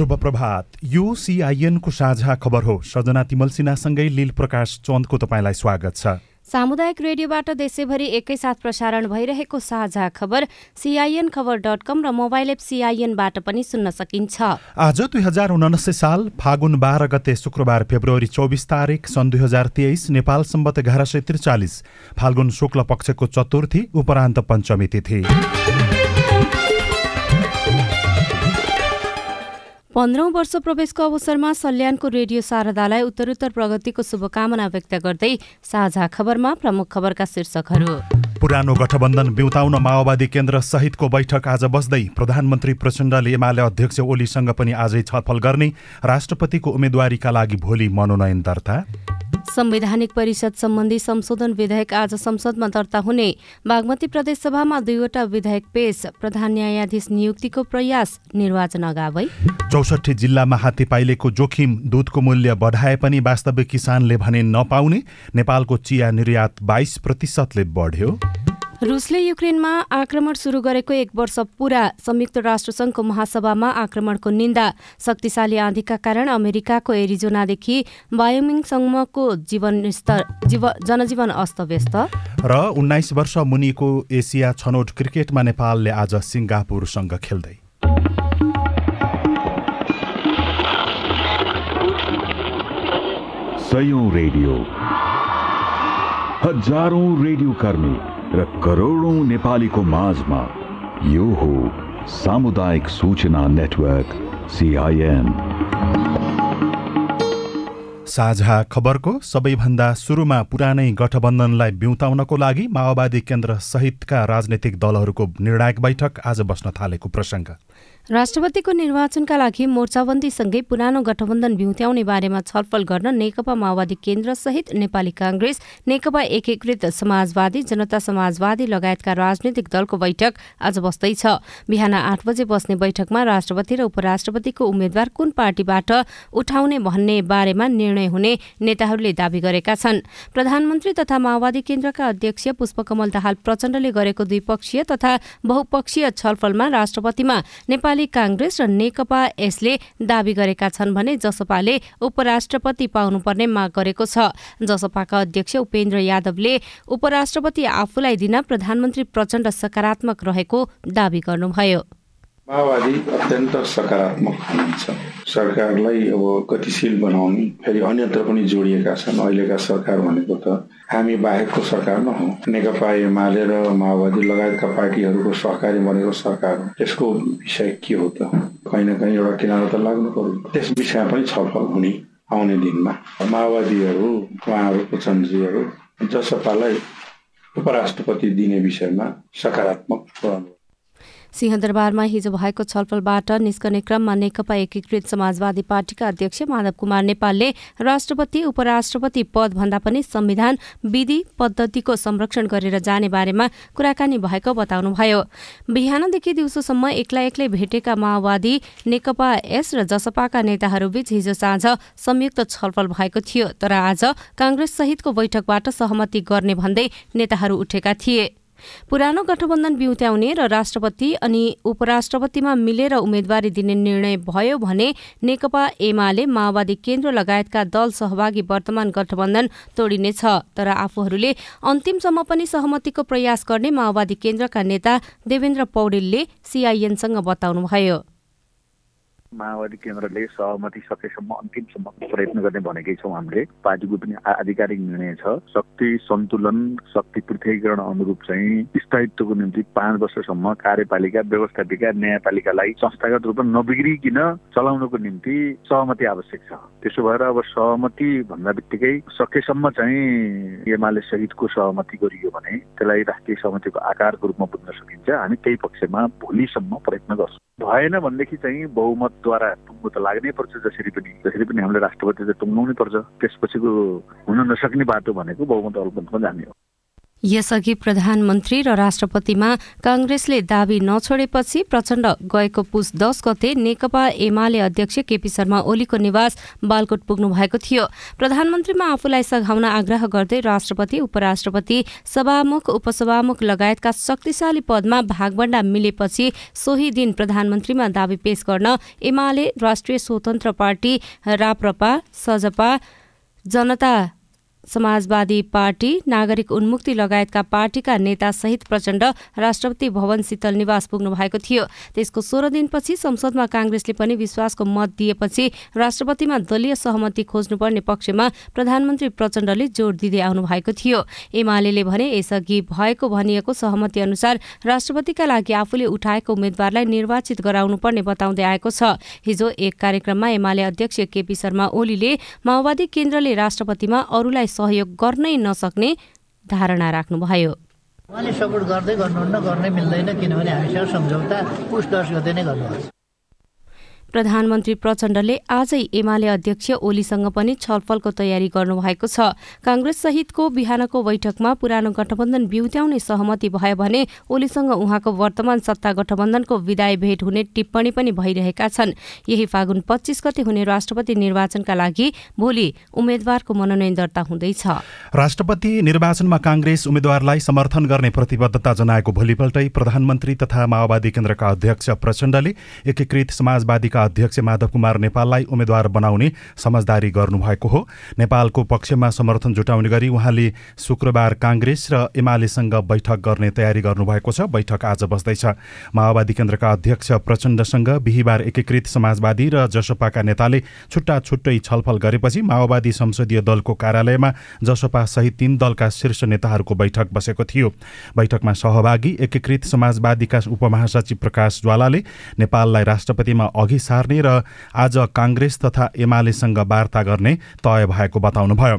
शुभ प्रभात यो सिआइएनको साझा खबर हो। सजना तिमल सिन्हासँगै लील प्रकाश चन्दको तपाईँलाई स्वागत छ। सामुदायिक रेडियोबाट देशैभरि एकैसाथ प्रसारण भइरहेको साझा खबर सिआइएन खबर डट कम र मोबाइल एप सिआइएनबाट पनि सुन्न सकिन्छ। आज दुई हजार उनासी साल फागुन बाह्र गते शुक्रबार फेब्रुअरी चौबिस तारिक सन् दुई हजार तेइस नेपाल सम्बत एघार सय त्रिचालिस फाल्गुन शुक्ल पक्षको चतुर्थी उपरान्त पञ्चमी तिथि। पन्ध्रौं वर्ष प्रवेशको अवसरमा सल्यानको रेडियो शारदालाई उत्तरोत्तर प्रगतिको शुभकामना व्यक्त गर्दै साझा खबरमा प्रमुख खबरका शीर्षकहरू। पुरानो गठबन्धन बिउताउन माओवादी केन्द्र सहितको बैठक आज बस्दै प्रधानमन्त्री प्रचण्डले एमाले अध्यक्ष ओलीसँग पनि आजै छलफल गर्ने राष्ट्रपतिको उम्मेद्वारीका लागि भोलि मनोनयन दर्ता। संवैधानिक परिषद सम्बन्धी संशोधन विधेयक आज संसदमा दर्ता हुने बागमती प्रदेशसभामा दुईवटा विधेयक पेश प्रधान न्यायाधीश नियुक्तिको प्रयास निर्वाचन अगावै। चौसठी जिल्लामा हात्ती पाइलेको जोखिम दुधको मूल्य बढाए पनि वास्तविक किसानले भने नपाउने नेपालको चिया निर्यात बाइस प्रतिशतले बढ्यो। रुसले युक्रेनमा आक्रमण सुरु गरेको एक वर्ष पुरा संयुक्त राष्ट्रसङ्घको महासभामा आक्रमणको निन्दा शक्तिशाली आँधीका कारण अमेरिकाको एरिजोनादेखि बायोमिङसम्मको जीवनस्तर जीव जनजीवन अस्तव्यस्त। र उन्नाइस वर्ष मुनिको एसिया छनौट क्रिकेटमा नेपालले आज सिङ्गापुरसँग खेल्दै। सयौं रेडियो। हजारौं रेडियो कर्मी। र करोडौं नेपालीको माझमा यो हो सामुदायिक सूचना नेटवर्क सिआइएन साझा खबरको सबैभन्दा सुरुमा पुरानै गठबन्धनलाई बिउताउनको लागि माओवादी केन्द्र सहितका राजनैतिक दलहरूको निर्णायक बैठक आज बस्न थालेको प्रसङ्ग। राष्ट्रपतिको निर्वाचनका लागि मोर्चाबन्दीसँगै पुरानो गठबन्धन बिउत्याउने बारेमा छलफल गर्न नेकपा माओवादी केन्द्र सहित नेपाली काङ्ग्रेस नेकपा एकीकृत समाजवादी जनता समाजवादी लगायतका राजनैतिक दलको बैठक आज बस्दैछ बिहान आठ बजे बस्ने बैठकमा राष्ट्रपति र उपराष्ट्रपतिको उम्मेद्वार कुन पार्टीबाट उठाउने भन्ने बारेमा निर्णय हुने नेताहरूले दावी गरेका छन्। प्रधानमन्त्री तथा माओवादी केन्द्रका अध्यक्ष पुष्पकमल दाहाल प्रचण्डले गरेको द्विपक्षीय तथा बहुपक्षीय छलफलमा राष्ट्रपतिमा नेपाली नेपाली काङ्ग्रेस र नेकपा यसले दावी गरेका छन् भने जसपाले उपराष्ट्रपति पाउनुपर्ने माग गरेको छ। जसपाका अध्यक्ष उपेन्द्र यादवले उपराष्ट्रपति आफूलाई दिन प्रधानमन्त्री प्रचण्ड सकारात्मक रहेको दावी गर्नुभयो। माओवादी अत्यन्त सकारात्मक हुनुहुन्छ। सरकारलाई अब गतिशील बनाउने फेरि अन्यत्र पनि जोडिएका छन्। अहिलेका सरकार भनेको त हामी बाहेकको सरकार नहौ नेकपा एमाले र माओवादी लगायतका पार्टीहरूको सहकारी बनेको सरकार हो। त्यसको विषय के हो त? कहीँ न कहीँ एउटा किनारा त लाग्नु पर्यो। त्यस विषयमा पनि छलफल हुने आउने दिनमा माओवादीहरू उहाँहरूको चन्द्रीहरू जसपालाई उपराष्ट्रपति दिने विषयमा सकारात्मक रहनु सिंहदरबारमा हिजो भएको छलफलबाट निस्कने क्रममा नेकपा एकीकृत समाजवादी पार्टीका अध्यक्ष माधव कुमार नेपालले राष्ट्रपति उपराष्ट्रपति पद भन्दा पनि संविधान विधि पद्धतिको संरक्षण गरेर जाने बारेमा कुराकानी भएको बताउनुभयो। बिहानदेखि दिउँसोसम्म एक्लै एक्लै भेटेका माओवादी नेकपा एस र जसपाका नेताहरूबीच हिजो साँझ संयुक्त छलफल भएको थियो तर आज काङ्ग्रेस सहितको बैठकबाट सहमति गर्ने भन्दै नेताहरू उठेका थिए। पुरानो गठबन्धन बिउत्याउने र राष्ट्रपति अनि उपराष्ट्रपतिमा मिलेर उम्मेद्वारी दिने निर्णय भयो भने नेकपा एमाले माओवादी केन्द्र लगायतका दल सहभागी वर्तमान गठबन्धन तोडिनेछ। तर आफूहरूले अन्तिमसम्म पनि सहमतिको प्रयास गर्ने माओवादी केन्द्रका नेता देवेन्द्र पौडेलले सिआइएनसँग बताउनुभयो। माओवादी केन्द्रले सहमति सकेसम्म अन्तिमसम्म प्रयत्न गर्ने भनेकै छौँ हामीले। पार्टीको पनि आधिकारिक निर्णय छ। शक्ति सन्तुलन शक्ति पृथकीकरण अनुरूप चाहिँ स्थायित्वको निम्ति पाँच वर्षसम्म कार्यपालिका व्यवस्थापिका न्यायपालिकालाई संस्थागत रूपमा नबिग्रिकन चलाउनको निम्ति सहमति आवश्यक छ। त्यसो भएर अब सहमति भन्दा बित्तिकै सकेसम्म चाहिँ एमाले सहितको सहमति गरियो भने त्यसलाई राष्ट्रिय सहमतिको आकारको रूपमा बुझ्न सकिन्छ। हामी त्यही पक्षमा भोलिसम्म प्रयत्न गर्छौँ। भएन भनेदेखि चाहिँ बहुमतद्वारा टुङ्गो त लाग्नै पर्छ जसरी पनि जसरी पनि हामीले राष्ट्रपति त टुङ्गाउनै पर्छ। त्यसपछिको हुन नसक्ने बाटो भनेको बहुमत अल्पमतमा जाने हो। यसअघि प्रधानमन्त्री र राष्ट्रपतिमा काङ्ग्रेसले दावी नछोडेपछि प्रचण्ड गएको पुस दस गते नेकपा एमाले अध्यक्ष केपी शर्मा ओलीको निवास बालकोट पुग्नु भएको थियो। प्रधानमन्त्रीमा आफूलाई सघाउन आग्रह गर्दै राष्ट्रपति उपराष्ट्रपति सभामुख उपसभामुख लगायतका शक्तिशाली पदमा भागभण्डा मिलेपछि सोही दिन प्रधानमन्त्रीमा दावी पेश गर्न एमाले राष्ट्रिय स्वतन्त्र पार्टी राप्रपा सजपा जनता समाजवादी पार्टी नागरिक उन्मुक्ति लगायतका पार्टीका नेतासहित प्रचण्ड राष्ट्रपति भवन शीतल निवास पुग्नु भएको थियो। त्यसको सोह्र दिनपछि संसदमा काङ्ग्रेसले पनि विश्वासको मत दिएपछि राष्ट्रपतिमा दलीय सहमति खोज्नुपर्ने पक्षमा प्रधानमन्त्री प्रचण्डले जोड़ दिँदै आउनु भएको थियो। एमाले भने यसअघि भएको भनिएको सहमति अनुसार राष्ट्रपतिका लागि आफूले उठाएको उम्मेद्वारलाई निर्वाचित गराउनुपर्ने बताउँदै आएको छ। हिजो एक कार्यक्रममा एमाले अध्यक्ष केपी शर्मा ओलीले माओवादी केन्द्रले राष्ट्रपतिमा अरूलाई सहयोग गर्नै नसक्ने धारणा राख्नुभयो। उहाँले सपोर्ट गर्दै गर्नुहुन्न गर्नै मिल्दैन किनभने हामीसँग सम्झौता पुस दस गते नै गर्नुपर्छ प्रधानमन्त्री प्रचण्डले आजै एमाले अध्यक्ष ओलीसँग पनि छलफलको तयारी गर्नुभएको छ। काङ्ग्रेस सहितको बिहानको बैठकमा पुरानो गठबन्धन बिउत्याउने सहमति भयो भने ओलीसँग उहाँको वर्तमान सत्ता गठबन्धनको विदाय भेट हुने टिप्पणी पनि भइरहेका छन्। यही फागुन पच्चिस गते हुने राष्ट्रपति निर्वाचनका लागि भोलि उम्मेद्वारको मनोनयन दर्ता हुँदैछ। राष्ट्रपति निर्वाचनमा काङ्ग्रेस उम्मेद्वारलाई समर्थन गर्ने प्रतिबद्धता जनाएको भोलिपल्टै प्रधानमन्त्री तथा माओवादी केन्द्रका अध्यक्ष प्रचण्डले एकीकृत समाजवादीका अध्यक्ष माधव कुमार नेपाललाई उम्मेद्वार बनाउने समझदारी गर्नुभएको हो। नेपालको पक्षमा समर्थन जुटाउने गरी उहाँले शुक्रबार काङ्ग्रेस र एमालेसँग बैठक गर्ने तयारी गर्नुभएको छ। बैठक आज बस्दैछ। माओवादी केन्द्रका अध्यक्ष प्रचण्डसँग बिहिबार एकीकृत समाजवादी र जसपाका नेताले छुट्टा छुट्टै छलफल गरेपछि माओवादी संसदीय दलको कार्यालयमा जसपा सहित तीन दलका शीर्ष नेताहरूको बैठक बसेको थियो। बैठकमा सहभागी एकीकृत समाजवादीका उपमहासचिव प्रकाश ज्वालाले नेपाललाई राष्ट्रपतिमा अघि सार्ने र आज काङ्ग्रेस तथा एमालेसँग वार्ता गर्ने तय भएको बताउनुभयो।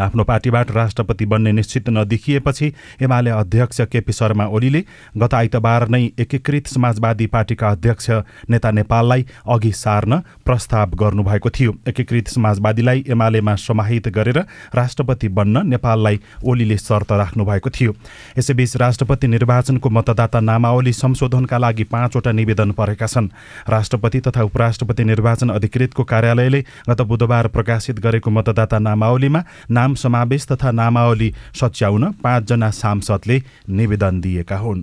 आफ्नो पार्टीबाट राष्ट्रपति बन्ने निश्चित नदेखिएपछि एमाले अध्यक्ष केपी शर्मा ओलीले गत आइतबार नै एकीकृत समाजवादी पार्टीका अध्यक्ष नेता नेपाललाई अघि सार्न प्रस्ताव गर्नुभएको थियो। एकीकृत समाजवादीलाई एमालेमा समाहित गरेर राष्ट्रपति बन्न नेपाललाई ओलीले शर्त राख्नु भएको थियो। यसैबीच राष्ट्रपति निर्वाचनको मतदाता नामावली संशोधनका लागि पाँचवटा निवेदन परेका छन्। राष्ट्रपति तथा उपराष्ट्रपति निर्वाचन अधिकृतको कार्यालयले गत बुधबार प्रकाशित गरेको मतदाता नामावलीमा नाम नाम समावेश तथा नामावली सच्याउन पाँचजना सांसदले निवेदन दिएका हुन्।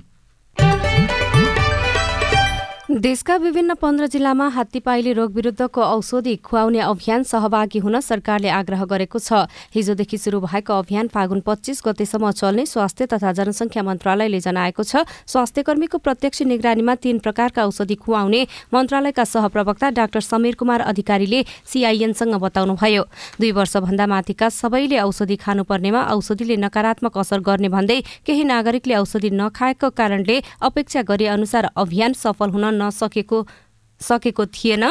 देशका विभिन्न पन्ध्र जिल्लामा हात्तीपाइले रोग विरुद्धको औषधि खुवाउने अभियान सहभागी हुन सरकारले आग्रह गरेको छ। हिजोदेखि शुरू भएको अभियान फागुन पच्चिस गतेसम्म चल्ने स्वास्थ्य तथा जनसङ्ख्या मन्त्रालयले जनाएको छ। स्वास्थ्य कर्मीको प्रत्यक्ष निगरानीमा तीन प्रकारका औषधि खुवाउने मन्त्रालयका सहप्रवक्ता डाक्टर समीर कुमार अधिकारीले सीआईएनसँग बताउनुभयो। दुई वर्षभन्दा माथिका सबैले औषधि खानुपर्नेमा औषधिले नकारात्मक असर गर्ने भन्दै केही नागरिकले औषधि नखाएको कारणले अपेक्षा गरे अनुसार अभियान सफल हुन नसकेको सकेको थिएन।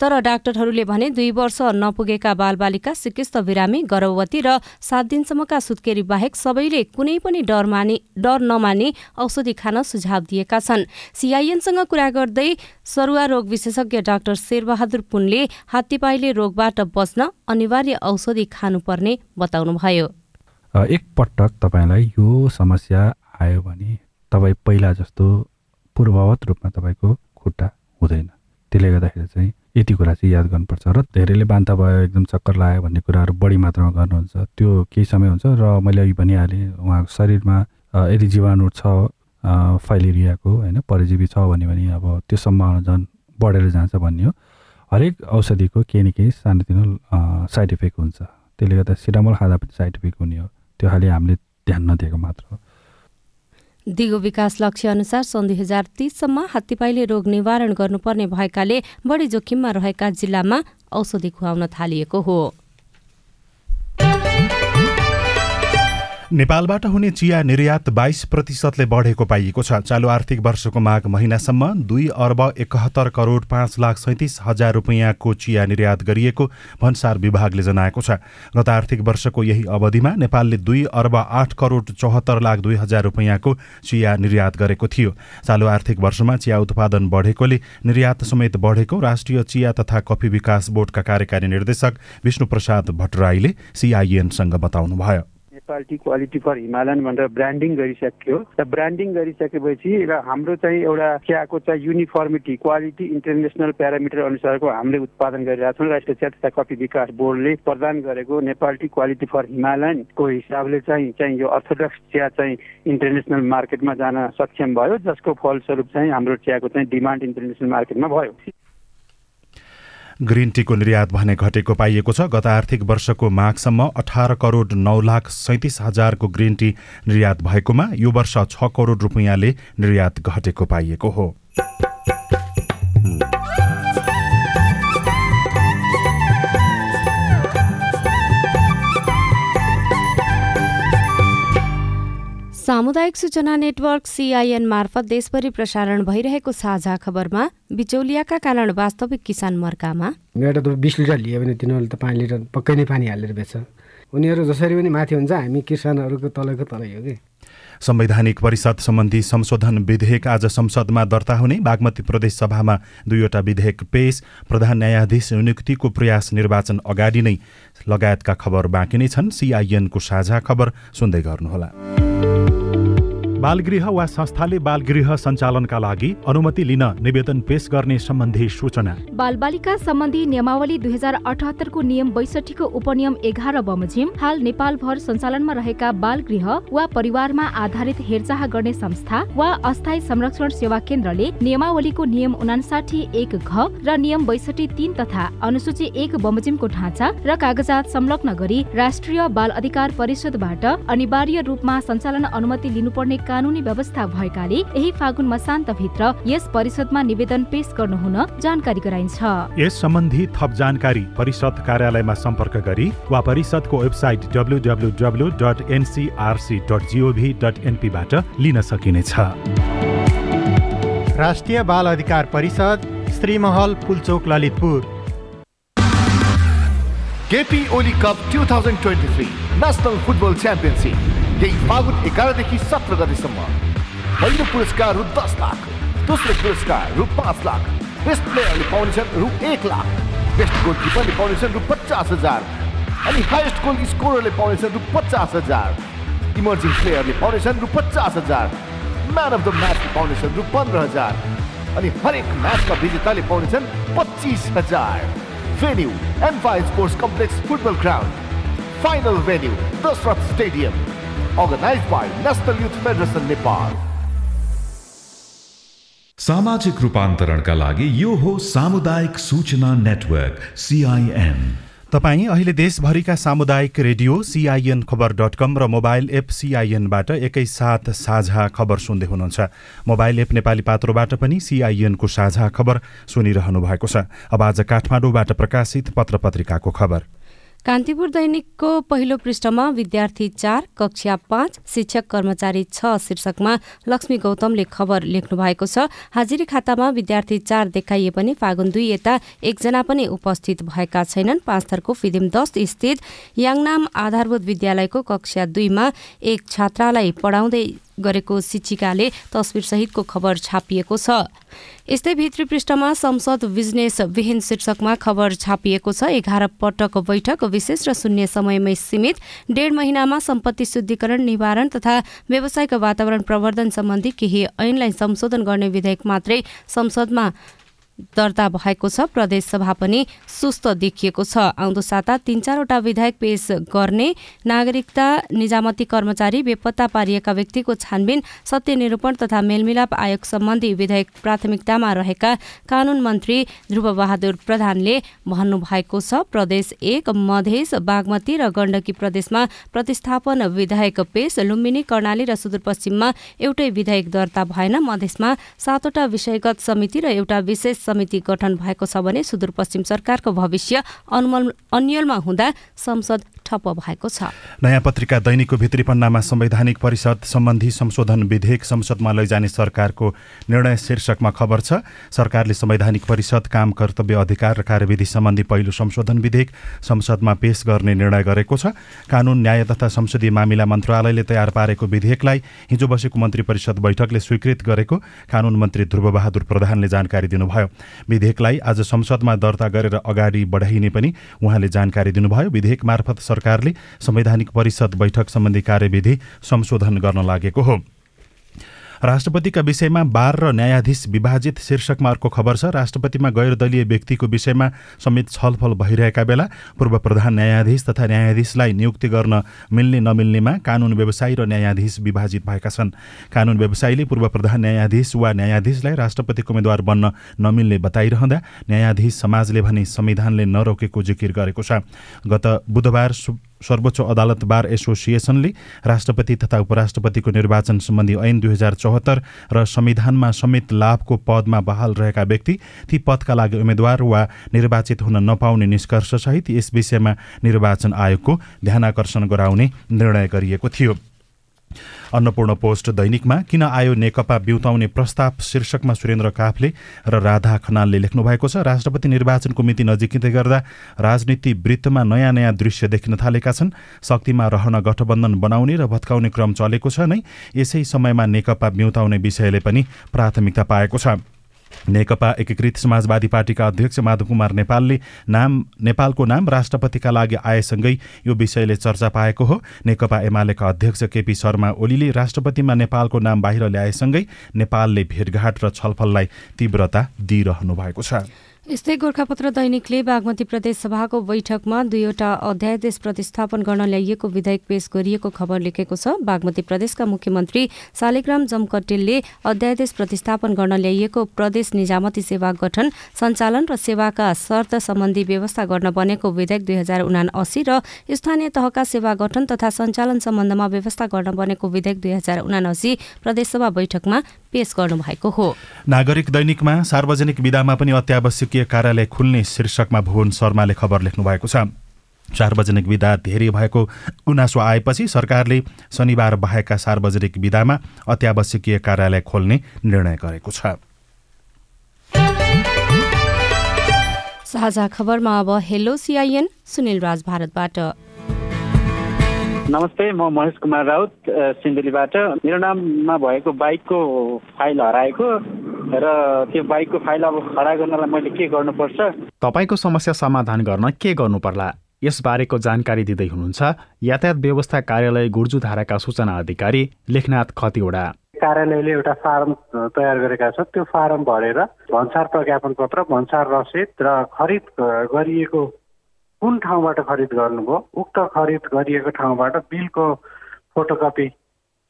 तर डाक्टरहरूले भने दुई वर्ष नपुगेका बालबालिका सिकिस्त बिरामी गर्भवती र सात दिनसम्मका सुत्केरी बाहेक सबैले कुनै पनि डर मानि डर नमानी औषधि खान सुझाव दिएका छन्। सिआइएनसँग कुरा गर्दै सरुवा रोग विशेषज्ञ डाक्टर शेरबहादुर पुनले हात्तीपाइले रोगबाट बच्न अनिवार्य औषधि खानुपर्ने बताउनुभयो। एकपटक तपाईँलाई यो समस्या आयो भने तपाईँ पहिला जस्तो पूर्ववत रूपमा तपाईँको खुट्टा हुँदैन। त्यसले गर्दाखेरि चाहिँ यति कुरा चाहिँ याद गर्नुपर्छ र धेरैले बान्ता भयो एकदम चक्कर लाग्यो भन्ने कुराहरू बढी मात्रामा गर्नुहुन्छ। त्यो केही समय हुन्छ र मैले अघि भनिहालेँ उहाँको शरीरमा यदि जीवाणु छ फाइलेरियाको होइन परजीवी छ भन्यो भने अब त्यो सम्भावना झन् बढेर जान्छ भन्ने हो। हरेक औषधिको केही न केही सानोतिनो साइड इफेक्ट हुन्छ। त्यसले गर्दा सिरामल खाँदा पनि साइड इफेक्ट हुने हो। त्यो खालि हामीले ध्यान नदिएको मात्र हो। दिगो विकास लक्ष्य अनुसार सन् दुई हजार तीससम्म हात्तीपाइले रोग निवारण गर्नुपर्ने भएकाले बढी जोखिममा रहेका जिल्लामा औषधि खुवाउन थालिएको हो। नेपालबाट हुने चिया निर्यात बाइस प्रतिशतले बढेको पाइएको छ। चालु आर्थिक वर्षको माघ महिनासम्म दुई अर्ब एकहत्तर करोड पाँच लाख सैतिस हजार रुपियाँको चिया निर्यात गरिएको भन्सार विभागले जनाएको छ। गत आर्थिक वर्षको यही अवधिमा नेपालले दुई अर्ब आठ करोड चौहत्तर लाख दुई हजार रुपियाँको चिया निर्यात गरेको थियो। चालु आर्थिक वर्षमा चिया उत्पादन बढेकोले निर्यात समेत बढेको राष्ट्रिय चिया तथा कफी विकास बोर्डका कार्यकारी निर्देशक विष्णुप्रसाद भट्टराईले सिआइएनसँग बताउनुभयो। नेपाली क्वालिटी फर हिमालयन भनेर ब्रान्डिङ गरिसक्यो। र ब्रान्डिङ गरिसकेपछि र हाम्रो चाहिँ एउटा चियाको चाहिँ युनिफर्मिटी क्वालिटी इन्टरनेसनल प्यारामिटर अनुसारको हामीले उत्पादन गरिरहेको छौँ। राष्ट्रिय चिया तथा कफी विकास बोर्डले प्रदान गरेको नेपाली क्वालिटी फर हिमालयनको हिसाबले चाहिँ चाहिँ यो अर्थोडक्स चिया चाहिँ इन्टरनेसनल मार्केटमा जान सक्षम भयो जसको फलस्वरूप चाहिँ हाम्रो चियाको चाहिँ डिमान्ड इन्टरनेसनल मार्केटमा भयो। ग्रिन टीको निर्यात भने घटेको पाइएको छ। गत आर्थिक वर्षको माघसम्म अठार करोड नौ लाख सैतिस हजारको ग्रिन टी निर्यात भएकोमा यो वर्ष छ करोड रुपियाँले निर्यात घटेको पाइएको हो। सामुदायिक सूचना नेटवर्क सिआइएन मार्फत देशभरि प्रसारण भइरहेको साझा खबरमा बिचौलियाका कारण वास्तविक किसान मर्कामा। एउटा त बिस लिटर लियो भने तिनीहरूले त पाँच लिटर पक्कै नै पानी हालेर बेच्छ। उनीहरू जसरी पनि माथि हुन्छ हामी किसानहरूको तलको तलै हो कि। संवैधानिक परिषद सम्बन्धी संशोधन विधेयक आज संसदमा दर्ता हुने बागमती प्रदेश सभामा दुईवटा विधेयक पेश। प्रधान न्यायाधीश नियुक्तिको प्रयास निर्वाचन अगाडि नै लगायतका खबर बाँकी नै छन्। सिआइएनको साझा खबर सुन्दै गर्नुहोला। Música बालगृह वा संस्थाले बालगृह सञ्चालनका लागि अनुमति लिन निवेदन पेश गर्ने सम्बन्धी सूचना। बालबालिका सम्बन्धी नियमावली दुई हजार अठहत्तरको नियम बैसठीको उपनियम एघार बमोजिम हाल नेपालभर सञ्चालनमा रहेका बालगृह वा परिवारमा आधारित हेरचाह गर्ने संस्था वा अस्थायी संरक्षण सेवा केन्द्रले नियमावलीको नियम उनासाठी एक घ र नियम बैसठी तीन तथा अनुसूची एक बमोजिमको ढाँचा र कागजात संलग्न गरी राष्ट्रिय बाल अधिकार परिषदबाट अनिवार्य रूपमा सञ्चालन अनुमति लिनुपर्ने कानुनी व्यवस्था भएकाले यही फागुन मसान्तभित्र यस परिषदमा निवेदन पेश गर्नुहुन जानकारी गराइन्छ। यस सम्बन्धी थप जानकारी परिषद कार्यालयमा सम्पर्क गरी वा परिषदको website W W W dot NCRC dot G O V dot एनपीबाट लिन सकिनेछ। राष्ट्रिय बाल अधिकार परिषद Shrimahal Pulchowk Lalitpur. KP Oli cup two thousand twenty three national football championship यही फागुन एघारदेखि सत्र गतिसम्म पहिलो पुरस्कार रु दस लाख दोस्रो पुरस्कार रु पाँच लाख बेस्ट प्लेयरले पाउनेछन् रु एक लाख बेस्ट गोलकिपरले पाउनेछन् रु पचास हजार अनि हाइएस्ट गोल स्कोररले पाउनेछन् रु पचास हजार इमर्जिङ प्लेयरले पाउनेछन् रु पचास हजार म्यान अफ द म्याचले पाउनेछन् रु पन्ध्र हजार अनि हरेक म्याचमा विजेताले पाउनेछन् पच्चिस हजार venue M5 Sports Complex Football Ground. Final venue Dasrat Stadium. Organized by National Youth Federation Nepal. सामाजिक रूपान्तरणका लागि यो हो सामुदायिक सूचना नेटवर्क सिआइएन तपाईँ अहिले देशभरिका सामुदायिक radio CIN Khabar dot com र मोबाइल एप सिआइएनबाट एकैसाथ साझा खबर सुन्दै हुनुहुन्छ। मोबाइल एप नेपाली पात्रोबाट पनि सिआइएनको साझा खबर सुनिरहनु भएको छ। अब आज काठमाडौँबाट प्रकाशित पत्र पत्रिकाको खबर। कान्तिपुर दैनिकको पहिलो पृष्ठमा विद्यार्थी चार कक्षा पाँच शिक्षक कर्मचारी छ शीर्षकमा लक्ष्मी गौतमले खबर लेख्नु भएको छ। हाजिरी खातामा विद्यार्थी चार देखाइए पनि फागुन दुई यता एकजना पनि उपस्थित भएका छैनन्। पाँच थरको फिदिम दस स्थित याङनाम आधारभूत विद्यालयको कक्षा दुईमा एक छात्रालाई पढाउँदै गरेको शिक्षिकाले तस्विरसहितको खबर छापिएको छ। यस्तै भित्री पृष्ठमा संसद बिजनेस विहीन शीर्षकमा खबर छापिएको छ। एघार पटक बैठक विशेष र शून्य समयमै सीमित। डेढ महिनामा सम्पत्ति शुद्धिकरण निवारण तथा व्यवसायको वातावरण प्रवर्धन सम्बन्धी केही ऐनलाई संशोधन गर्ने विधेयक मात्रै संसदमा दर्ता भएको छ। प्रदेश सभा पनि सुस्त देखिएको छ। आउँदो साता तीन चारवटा विधायक पेश गर्ने नागरिकता निजामती कर्मचारी बेपत्ता पारिएका व्यक्तिको छानबिन सत्य निरूपण तथा मेलमिलाप आयोग सम्बन्धी विधेयक प्राथमिकतामा रहेका कानून मन्त्री ध्रुवबहादुर प्रधानले भन्नुभएको छ प्रदेश एक मधेस बागमती र गण्डकी प्रदेशमा प्रतिस्थापन विधायक पेश लुम्बिनी कर्णाली र सुदूरपश्चिममा एउटै विधायक दर्ता भएन। मधेसमा सातवटा विषयगत समिति र एउटा विशेष समिति गठन भएको छ भने सुदूरपश्चिम सरकारको भविष्य अनुमल अन्यलमा हुँदा संसद ठप्प भएको छ। नयाँ पत्रिका दैनिकको भित्री पन्नामा संवैधानिक परिषद सम्बन्धी संशोधन विधेयक संसदमा लैजाने सरकारको निर्णय शीर्षकमा खबर छ। सरकारले संवैधानिक परिषद काम कर्तव्य अधिकार र कार्यविधि सम्बन्धी पहिलो संशोधन विधेयक संसदमा पेश गर्ने निर्णय गरेको छ। कानून न्याय तथा संसदीय मामिला मन्त्रालयले तयार पारेको विधेयकलाई हिजो बसेको मन्त्री परिषद बैठकले स्वीकृत गरेको कानून मन्त्री ध्रुवबहादुर प्रधानले जानकारी दिनुभयो। विधेयकलाई आज संसदमा दर्ता गरेर अगाडि बढाइने पनि उहाँले जानकारी दिनुभयो। विधेयक मार्फत सरकारले संवैधानिक परिषद बैठक सम्बन्धी कार्यविधि संशोधन गर्न लागेको हो। राष्ट्रपतिका विषयमा बार र न्यायाधीश विभाजित शीर्षकमा अर्को खबर छ। राष्ट्रपतिमा गैर दलीय व्यक्तिको विषयमा समेत छलफल भइरहेका बेला पूर्व प्रधान न्यायाधीश तथा न्यायाधीशलाई नियुक्ति गर्न मिल्ने नमिल्नेमा कानुन व्यवसायी र न्यायाधीश विभाजित भएका छन्। कानुन व्यवसायीले पूर्व प्रधान न्यायाधीश वा न्यायाधीशलाई राष्ट्रपतिको उम्मेद्वार बन्न नमिल्ने बताइरहँदा न्यायाधीश समाजले भने संविधानले नरोकेको जिकिर गरेको छ। गत बुधबार सर्वोच्च अदालत बार एसोसिएसनले राष्ट्रपति तथा उपराष्ट्रपतिको निर्वाचन सम्बन्धी ऐन दुई हजार चौहत्तर र संविधानमा समेत लाभको पदमा बहाल रहेका व्यक्ति ती पदका लागि उम्मेद्वार वा निर्वाचित हुन नपाउने निष्कर्षसहित यस विषयमा निर्वाचन आयोगको ध्यानकर्षण गराउने निर्णय गरिएको थियो। अन्नपूर्ण पोस्ट दैनिकमा किन आयो नेकपा बिउताउने प्रस्ताव शीर्षकमा सुरेन्द्र काफले र राधा खनालले लेख्नु भएको छ। राष्ट्रपति निर्वाचनको मिति नजिकिँदै गर्दा राजनीति वृत्तमा नयाँ नयाँ दृश्य देखिन थालेका छन्। शक्तिमा रहन गठबन्धन बनाउने र भत्काउने क्रम चलेको छ नै यसै समयमा नेकपा बिउताउने विषयले पनि प्राथमिकता पाएको छ। नेकपा एकीकृत समाजवादी पार्टीका अध्यक्ष माधव कुमार नेपालले नाम नेपालको नाम राष्ट्रपतिका लागि आएसँगै यो विषयले चर्चा पाएको हो। नेकपा एमालेका अध्यक्ष केपी शर्मा ओलीले राष्ट्रपतिमा नेपालको नाम बाहिर ल्याएसँगै नेपालले भेटघाट र छलफललाई तीव्रता दिइरहनु भएको छ। यस्तै गोर्खापत्र दैनिकले बागमती प्रदेश सभाको बैठकमा दुईवटा अध्यादेश प्रतिस्थापन गर्न ल्याइएको विधेयक पेश गरिएको खबर लेखेको छ। बागमती प्रदेशका मुख्यमन्त्री शालिग्राम जमकटेलले अध्यादेश प्रतिस्थापन गर्न ल्याइएको प्रदेश निजामती सेवा गठन सञ्चालन र सेवाका शर्त सम्बन्धी व्यवस्था गर्न बनेको विधेयक दुई हजार उना अस्सी र स्थानीय तहका सेवा गठन तथा सञ्चालन सम्बन्धमा व्यवस्था गर्न बनेको विधेयक दुई हजार उनासी प्रदेशसभा बैठकमा पेश गर्नुभएको हो। नागरिक दैनिकमा सार्वजनिक विधामा पनि अत्यावश्यकीय कार्यालय खुल्ने शीर्षकमा भुवन शर्माले खबर लेख्नु भएको छ। सार्वजनिक विधा धेरै भएको गुनासो आएपछि सरकारले शनिबार बाहेकका सार्वजनिक विधामा अत्यावश्यकीय कार्यालय खोल्ने निर्णय गरेको छ। साझा खबरमा अब हेलो सिआइएन सुनिल राज भारतबाट। नमस्ते म महेश कुमार राउत सिन्धुलीबाट। मेरो नाममा भएको बाइकको फाइल हराएको र त्यो बाइकको फाइल अब खडा गर्नलाई मैले के गर्नुपर्छ? तपाईँको समस्या समाधान गर्न के गर्नु पर्ला यसबारेको जानकारी दिँदै हुनुहुन्छ यातायात व्यवस्था कार्यालय गुर्जुधाराका सूचना अधिकारी लेखनाथ खतिवडा। कार्यालयले एउटा फारम तयार गरेका छ। त्यो फारम भरेर भन्सार प्रज्ञापन पत्र भन्सार रसिद र खरिद गरिएको कुन ठाउँबाट खरिद गर्नुभयो? उक्त खरिद गरिएको ठाउँबाट बिलको फोटोकपी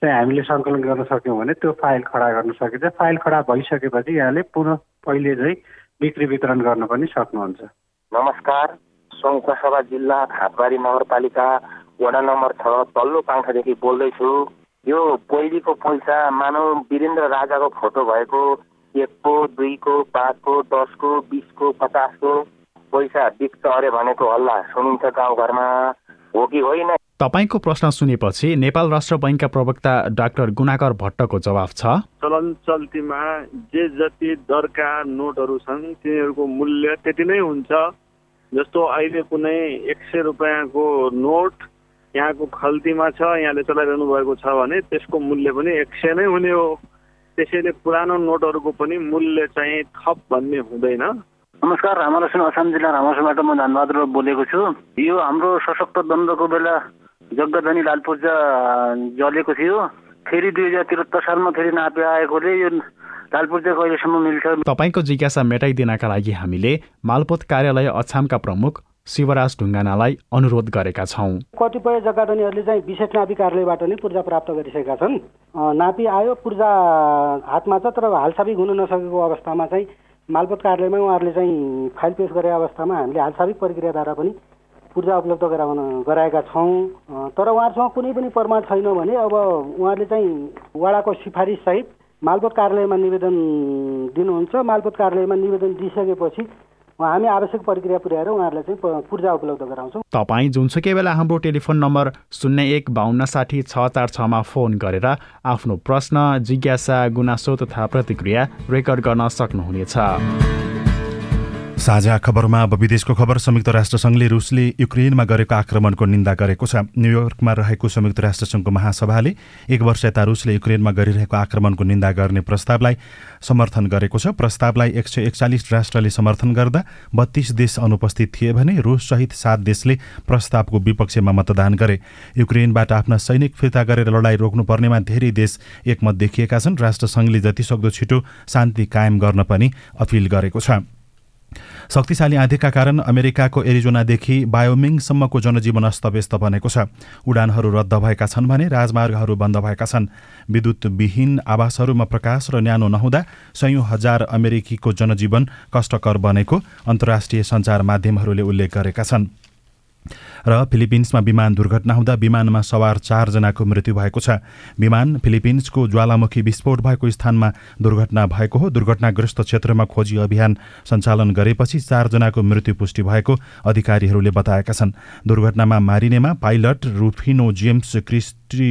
चाहिँ हामीले सङ्कलन गर्न सक्यौँ भने त्यो फाइल खडा गर्न सकिन्छ। फाइल खडा भइसकेपछि यहाँले पुनः पहिले चाहिँ बिक्री वितरण गर्न पनि सक्नुहुन्छ। नमस्कार सङ्खुवासभा जिल्ला हातबारी नगरपालिका वडा नम्बर छ तल्लो पाङ्खादेखि बोल्दैछु। यो पहिलेको पैसा मानव वीरेन्द्र राजाको फोटो भएको एकको दुईको पाँचको दसको बिसको पचासको पैसा बिक्छ अरे भनेको हल्ला सुनिन्छ गाउँघरमा। हो कि होइन? तपाईँको प्रश्न सुनेपछि नेपाल राष्ट्र बैङ्कका प्रवक्ता डाक्टर गुणाकर भट्टको जवाफ छ। चलन चल्तीमा जे जति दरका नोटहरू छन् तिनीहरूको मूल्य त्यति नै हुन्छ। जस्तो अहिले कुनै एक सय रुपियाँको नोट यहाँको खल्तीमा छ यहाँले चलाइरहनु भएको छ भने त्यसको मूल्य पनि एक सय नै हुने हो। त्यसैले पुरानो नोटहरूको पनि मूल्य चाहिँ थप भन्ने हुँदैन। नमस्कार रामालक्ष्मी असम जिल्ला रामासुबाट म धनबहादुर बोलेको छु। यो हाम्रो सशक्त द्वन्द्वको बेला जग्गधनी लाल पूर्जा जलेको थियो। फेरि दुई हजार त्रिहत्तर सालमा फेरि नापे आएकोले यो लाल पूर्जाको अहिलेसम्म मिल्छ? तपाईँको जिज्ञासा मेटाइदिनका लागि हामीले मालपोत कार्यालय अछामका प्रमुख शिवराज ढुङ्गानालाई अनुरोध गरेका छौँ। कतिपय जग्गा धनीहरूले चाहिँ विशेष नापी कार्यालयबाट नै पूर्जा प्राप्त गरिसकेका छन्। नापी आयो पूर्जा हातमा छ तर हालसाबिक हुन नसकेको अवस्थामा चाहिँ मालपोत कार्यालयमा उहाँहरूले चाहिँ फाइल पेस गरेको अवस्थामा हामीले हालसाबिक प्रक्रियाद्वारा पनि पूर्जा उपलब्ध गराउन गराएका छौँ। तर उहाँहरूसँग कुनै पनि प्रमाण छैन भने अब उहाँहरूले चाहिँ वडाको सिफारिससहित मालपोत कार्यालयमा निवेदन दिनुहुन्छ। मालपोत कार्यालयमा निवेदन दिइसकेपछि हामी आवश्यक प्रक्रिया पुर्याएर उहाँहरूलाई चाहिँ पूर्जा उपलब्ध गराउँछौँ। तपाईँ जुनसुकै बेला हाम्रो टेलिफोन नम्बर शून्य एक बाहन्न साठी छ चार छमा फोन गरेर आफ्नो प्रश्न जिज्ञासा गुनासो तथा प्रतिक्रिया रेकर्ड गर्न सक्नुहुनेछ। साझा खबरमा अब विदेशको खबर संयुक्त राष्ट्रसङ्घले रुसले युक्रेनमा गरेको आक्रमणको निन्दा गरेको छ। न्युयोर्कमा रहेको संयुक्त राष्ट्रसङ्घको महासभाले एक वर्ष यता रुसले युक्रेनमा गरिरहेको आक्रमणको निन्दा गर्ने प्रस्तावलाई समर्थन गरेको छ। प्रस्तावलाई एक सय एकचालिस राष्ट्रले समर्थन गर्दा बत्तीस देश अनुपस्थित थिए भने रुससहित सात देशले प्रस्तावको विपक्षमा मतदान गरे। युक्रेनबाट आफ्ना सैनिक फिर्ता गरेर लडाईँ रोक्नुपर्नेमा धेरै देश एकमत देखिएका छन्। राष्ट्रसङ्घले जतिसक्दो छिटो शान्ति कायम गर्न पनि अपिल गरेको छ। शक्तिशाली आँधीका कारण अमेरिकाको एरिजोनादेखि बायोमिङसम्मको जनजीवन अस्तव्यस्त बनेको छ। उडानहरू रद्द भएका छन् भने राजमार्गहरू बन्द भएका छन्। विद्युतविहीन आवासहरूमा प्रकाश र न्यानो नहुँदा सयौँ हजार अमेरिकीको जनजीवन कष्टकर बनेको अन्तर्राष्ट्रिय सञ्चार माध्यमहरूले उल्लेख गरेका छन्। र फिलिपिन्समा विमान दुर्घटना हुँदा विमानमा सवार चारजनाको मृत्यु भएको छ। विमान फिलिपिन्सको ज्वालामुखी विस्फोट भएको स्थानमा दुर्घटना भएको हो। दुर्घटनाग्रस्त क्षेत्रमा खोजी अभियान सञ्चालन गरेपछि चारजनाको मृत्यु पुष्टि भएको अधिकारीहरूले बताएका छन्। दुर्घटनामा मारिनेमा pilot Rufino James Christie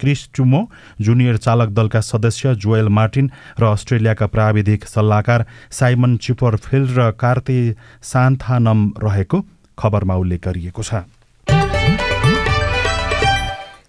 Crisostomo junior चालक दलका सदस्य जोएल मार्टिन र अस्ट्रेलियाका प्राविधिक सल्लाहकार साइमन चिपरफिल्ड र कार्ते सान्थानम रहेको खबरमा उल्लेख गरिएको छ।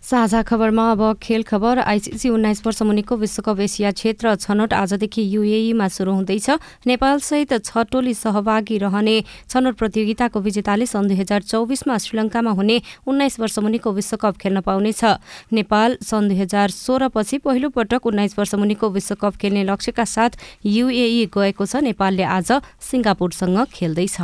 साझा खबरमा अब खेल खबर आइसिसी उन्नाइस वर्ष मुनिको विश्वकप एसिया क्षेत्र छनौट आजदेखि युएईमा सुरु हुँदैछ। नेपालसहित छ टोली सहभागी रहने छनौट प्रतियोगिताको विजेताले सन् दुई हजार चौबिसमा श्रीलङ्कामा हुने उन्नाइस वर्ष मुनिको विश्वकप खेल्न पाउनेछ। नेपाल सन् दुई हजार सोह्रपछि पहिलो पटक उन्नाइस वर्ष मुनिको विश्वकप खेल्ने लक्ष्यका साथ युएई गएको छ। नेपालले आज सिङ्गापुरसँग खेल्दैछ।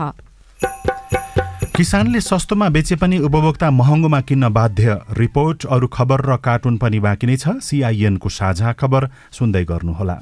किसानले सस्तोमा बेचे पनि उपभोक्ता महँगोमा किन्न बाध्य। रिपोर्ट अरू खबर र कार्टुन पनि बाँकी नै छ। सिआइएनको साझा खबर सुन्दै गर्नुहोला।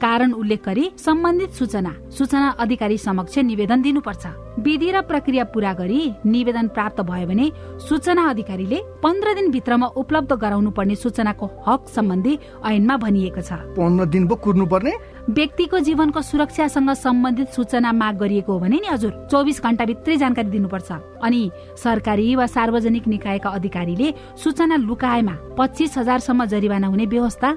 कारण उल्लेख गरी सम्बन्धित सूचना सूचना अधिकारी समक्ष निवेदन दिनुपर्छ। विधि र प्रक्रिया पूरा गरी निवेदन प्राप्त भयो भने सूचना अधिकारीले पन्ध्र दिनभित्रमा उपलब्ध गराउनु पर्ने सूचनाको हक सम्बन्धी ऐनमा भनिएको छ। पन्ध्र दिन पो कुर्नु पर्ने व्यक्तिको जीवनको सुरक्षासँग सम्बन्धित सूचना माग गरिएको हो भने नि हजुर चौबिस घण्टाभित्रै जानकारी दिनुपर्छ। अनि सरकारी वा सार्वजनिक निकायका अधिकारीले सूचना लुकाएमा पच्चिस हजारसम्म जरिवाना हुने व्यवस्था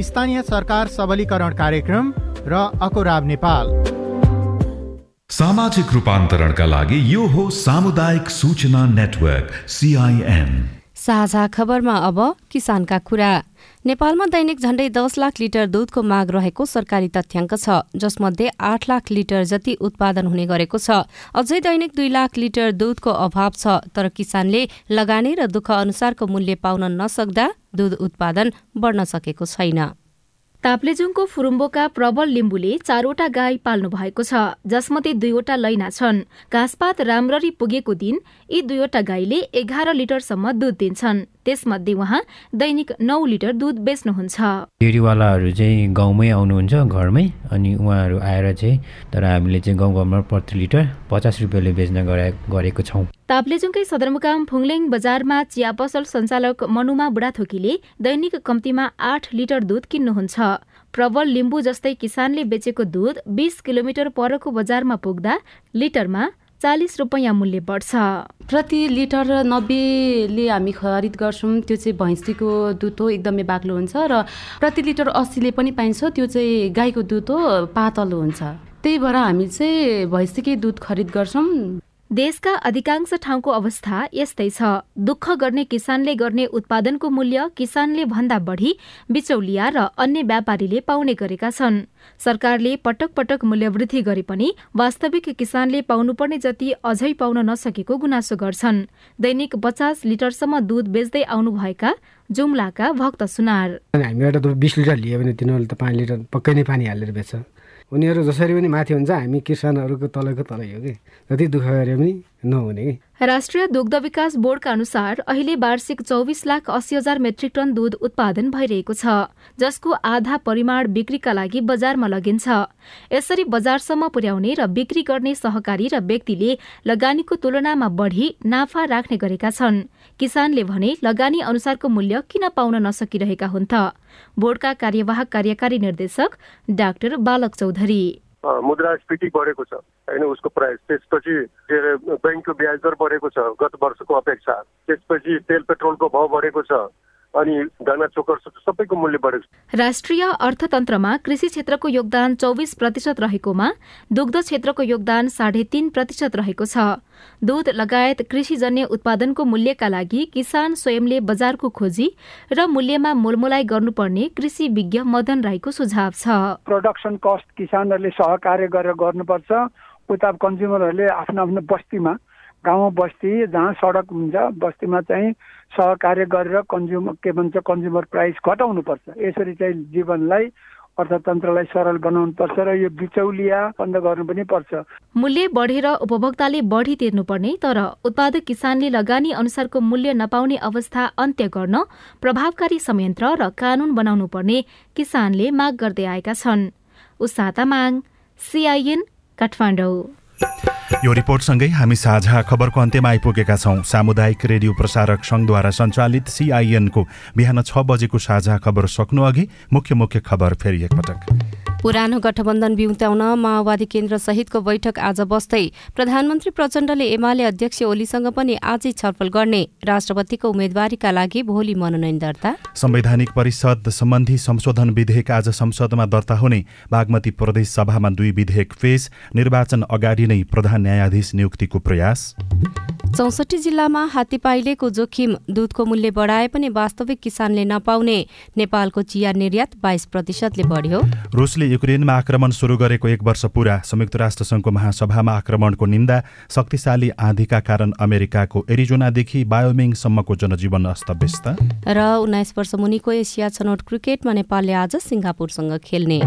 स्थानीय सरकार सबलीकरण कार्यक्रम र अकोराब नेपाल। सामाजिक रूपान्तरणका लागि यो हो सामुदायिक सूचना नेटवर्क सिआइएन साझा खबरमा अब किसानका कुरा। नेपालमा दैनिक झण्डै दस लाख लिटर दूधको माग रहेको सरकारी तथ्याङ्क छ जसमध्ये आठ लाख लिटर जति उत्पादन हुने गरेको छ। अझै दैनिक दुई लाख लिटर दूधको अभाव छ तर किसानले लगानी र दुःख अनुसारको मूल्य पाउन नसक्दा दूध उत्पादन बढ्न सकेको छैन। ताप्लेजुङको फुरुम्बोका प्रबल लिम्बुले चारवटा गाई पाल्नु भएको छ जसमध्ये दुईवटा लैना छन्। घाँसपात राम्ररी पुगेको दिन यी दुईवटा गाईले एघार लिटरसम्म दुध दिन्छन्। त्यसमध्ये उहाँ दैनिक नौ लिटर दुध बेच्नुहुन्छ। डेरीवालाहरू चाहिँ गाउँमै आउनुहुन्छ घरमै अनि उहाँहरू आएर चाहिँ तर हामीले चाहिँ गाउँ गाउँमा प्रति लिटर पचास रुपियाँले बेच्न गरेको छौँ। ताप्लेजुङकै सदरमुकाम फुङलेङ बजारमा चिया पसल सञ्चालक मनुमा बुढाथोकीले दैनिक कम्तीमा आठ लिटर दुध किन्नुहुन्छ। प्रबल लिम्बू जस्तै किसानले बेचेको दुध बिस किलोमिटर परको बजारमा पुग्दा लिटरमा चालिस रुपियाँ मूल्य बढ्छ प्रति लिटर नब्बेले हामी खरिद गर्छौँ त्यो चाहिँ भैँसीको दुध हो एकदमै बाक्लो हुन्छ र प्रति लिटर अस्सीले पनि पाइन्छ त्यो चाहिँ गाईको दुध हो पातलो हुन्छ। त्यही भएर हामी चाहिँ भैँसीकै दुध खरिद गर्छौँ। देशका अधिकांश ठाउँको अवस्था यस्तै छ। दुःख गर्ने किसानले गर्ने उत्पादनको मूल्य किसानले भन्दा बढी बिचौलिया र अन्य व्यापारीले पाउने गरेका छन्। सरकारले पटक पटक मूल्यवृद्धि गरे पनि वास्तविक किसानले पाउनुपर्ने जति अझै पाउन नसकेको गुनासो गर्छन्। दैनिक पचास लिटरसम्म दुध बेच्दै आउनुभएका जुम्लाका भक्त सुनार। हामीबाट बिस लिटर लियो भने तिनीहरूले त पाँच लिटर पक्कै नै पानी हालेर बेच्छ। उनीहरू जसरी पनि माथि हुन्छ हामी किसानहरूको तलको तलै हो कि। जति दुःख गरे पनि नहुने। राष्ट्रिय दुग्ध विकास बोर्डका अनुसार अहिले वार्षिक चौबिस लाख अस्सी हजार मेट्रिक टन दूध उत्पादन भइरहेको छ जसको आधा परिमाण बिक्रीका लागि बजारमा लगिन्छ। यसरी बजारसम्म पुर्याउने र बिक्री गर्ने सहकारी र व्यक्तिले लगानीको तुलनामा बढी नाफा राख्ने गरेका छन्। किसानले भने लगानी अनुसारको मूल्य किन पाउन नसकिरहेका हुन् त? बोर्डका कार्यवाहक कार्यकारी निर्देशक डाक्टर बालक चौधरी। मुद्रास्फीति बढेको छ। होइन उसको प्राइस। त्यसपछि के अरे ब्याङ्कको ब्याज दर बढेको छ गत वर्षको अपेक्षा। त्यसपछि तेल पेट्रोलको भाउ बढेको छ। अनि दाना चोकर सबैको मूल्य बढेको छ। राष्ट्रिय अर्थतन्त्रमा कृषि क्षेत्रको योगदान चौबिस प्रतिशत रहेकोमा दुग्ध क्षेत्रको योगदान साढे तीन प्रतिशत रहेको छ। दूध लगायत कृषिजन्य उत्पादनको मूल्यका लागि किसान स्वयंले बजारको खोजी र मूल्यमा मोलमोलाइ गर्नुपर्ने कृषि विज्ञ मदन राईको सुझाव छ। प्रोडक्सन कस्ट किसानहरूले सहकार्य गरेर गर्नुपर्छ। उता कन्ज्युमरहरूले आफ्नो आफ्नो बस्तीमा गाउँ बस्ती जहाँ सडक हुन्छ बस्तीमा चाहिँ सहकार्य गरेर कन्ज्युमर के भन्छ कन्ज्युमर प्राइस घटाउनुपर्छ। यसरी चाहिँ जीवनलाई अर्थतन्त्रलाई सरल बनाउनु पर्छ र यो बिचौलिया बन्द गर्नु पनि पर्छ। मूल्य बढेर उपभोक्ताले बढी तिर्नुपर्ने तर उत्पादक किसानले लगानी अनुसारको मूल्य नपाउने अवस्था अन्त्य गर्न प्रभावकारी संयन्त्र र कानून बनाउनु पर्ने किसानले माग गर्दै आएका छन्। उसाता माग सिआइएन काठमाडौँ। यो रिपोर्टसँगै हामी साझा खबरको अन्त्यमा आइपुगेका छौँ। सामुदायिक रेडियो प्रसारक सङ्घद्वारा सञ्चालित सिआइएनको बिहान छ बजेको साझा खबर सक्नु अघि मुख्य मुख्य खबर फेरि एकपटक। पुरानो गठबन्धन बिउत्याउन माओवादी केन्द्र सहितको बैठक आज बस्दै प्रधानमन्त्री प्रचण्डले एमाले अध्यक्ष ओलीसँग पनि आजै छलफल गर्ने राष्ट्रपतिको उम्मेद्वारीका लागि भोलि मनोनयन दर्ता। संवैधानिक परिषद सम्बन्धी संशोधन विधेयक आज संसदमा दर्ता हुने बागमती प्रदेश सभामा दुई विधेयक पेश निर्वाचन अगाडि नै प्रधान न्यायाधीश नियुक्तिको प्रयास। चौसठी जिल्लामा हात्तीपाइलेको जोखिम दुधको मूल्य बढाए पनि वास्तविक किसानले नपाउने नेपालको चिया निर्यात बाइस प्रतिशतले बढ्यो। रुसले युक्रेनमा आक्रमण सुरु गरेको एक वर्ष पुरा। संयुक्त राष्ट्रसङ्घको महासभामा आक्रमणको निन्दा शक्तिशाली आँधीका कारण अमेरिकाको एरिजोनादेखि बायोमिङसम्मको जनजीवन अस्तव्यस्त। र उन्नाइस वर्ष मुनिको एसिया छनौट क्रिकेटमा नेपालले आज सिङ्गापुरसँग खेल्ने।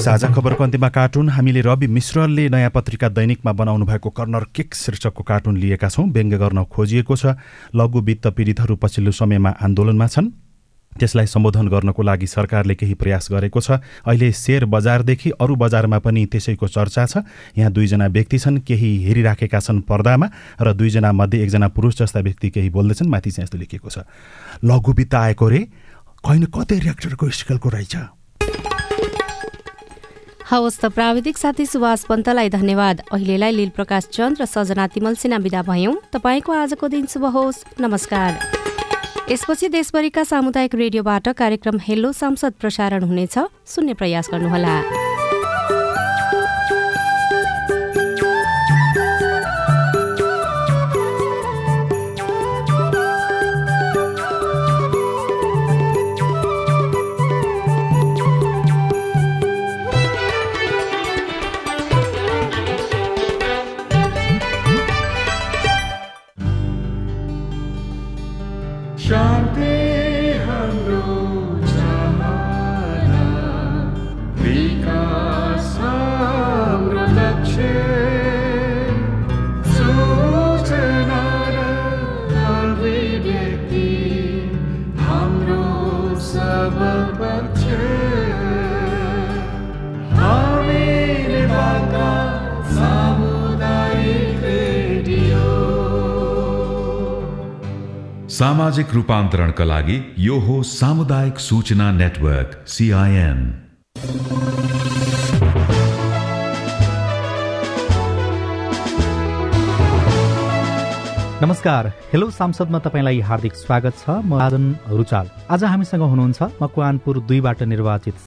साझा खबरको अन्त्यमा कार्टुन। हामीले रवि मिश्रले नयाँ पत्रिका दैनिकमा बनाउनु भएको कर्नर किक शीर्षकको कार्टुन लिएका छौँ। व्यङ्ग्य गर्न खोजिएको छ। लघु वित्त पीडितहरू पछिल्लो समयमा आन्दोलनमा छन्। त्यसलाई सम्बोधन गर्नको लागि सरकारले केही प्रयास गरेको छ। अहिले सेयर बजारदेखि अरू बजारमा पनि त्यसैको चर्चा छ। यहाँ दुईजना व्यक्ति छन् केही हेरिराखेका छन् पर्दामा र दुईजना मध्ये एकजना पुरुष जस्ता व्यक्ति केही बोल्दैछन् माथि चाहिँ यस्तो लेखिएको छ। लघु वित्त आएको रे? कैन कतै रियाक्टरको स्केलको रहेछ? हवस् त प्राविधिक साथी सुभाष पन्तलाई धन्यवाद। अहिलेलाई लील प्रकाश चन्द र सजना तिमल सिन्हा विदा भयौँ। तपाईँको आजको दिन शुभ होस्। नमस्कार। यसपछि देशभरिका सामुदायिक रेडियोबाट कार्यक्रम हेलो सांसद प्रसारण हुनेछ। सुन्ने प्रयास गर्नुहोला। सामाजिक रूपान्तरणका लागि यो हो सामुदायिक सूचना नेटवर्क सिआइएन नमस्कार। हेलो सांसदमा तपाईँलाई हार्दिक स्वागत छ। म राजन रुचाल। आज हामीसँग हुनुहुन्छ मकवानपुर दुईबाट निर्वाचित